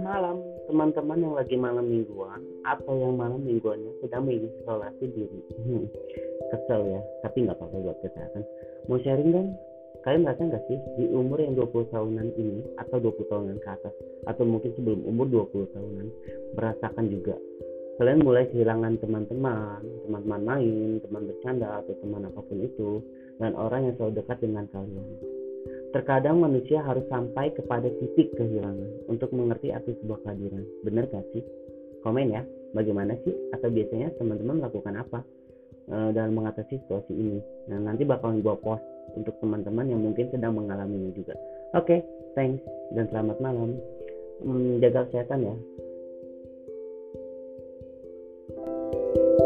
Malam teman-teman yang lagi malam mingguan atau yang malam mingguannya sedang mengisolasi diri. Hmm, kesel ya, tapi nggak apa-apa buat kesehatan. Mau sharing dong? Kalian merasa nggak sih di umur yang 20 tahunan ini atau 20 tahunan ke atas atau mungkin sebelum umur 20 tahunan merasakan juga kalian mulai kehilangan teman-teman, teman-teman main, teman bercanda atau teman apa pun itu dan orang yang selalu dekat dengan kalian. Terkadang manusia harus sampai kepada titik kehilangan untuk mengerti arti sebuah kehadiran. Benar gak sih? Komen ya, bagaimana sih? Atau biasanya teman-teman melakukan apa uh, dalam mengatasi situasi ini? Nah, nanti bakalan buat post untuk teman-teman yang mungkin sedang mengalaminya juga. Oke, okay, thanks dan selamat malam. Hmm, jaga kesehatan ya. you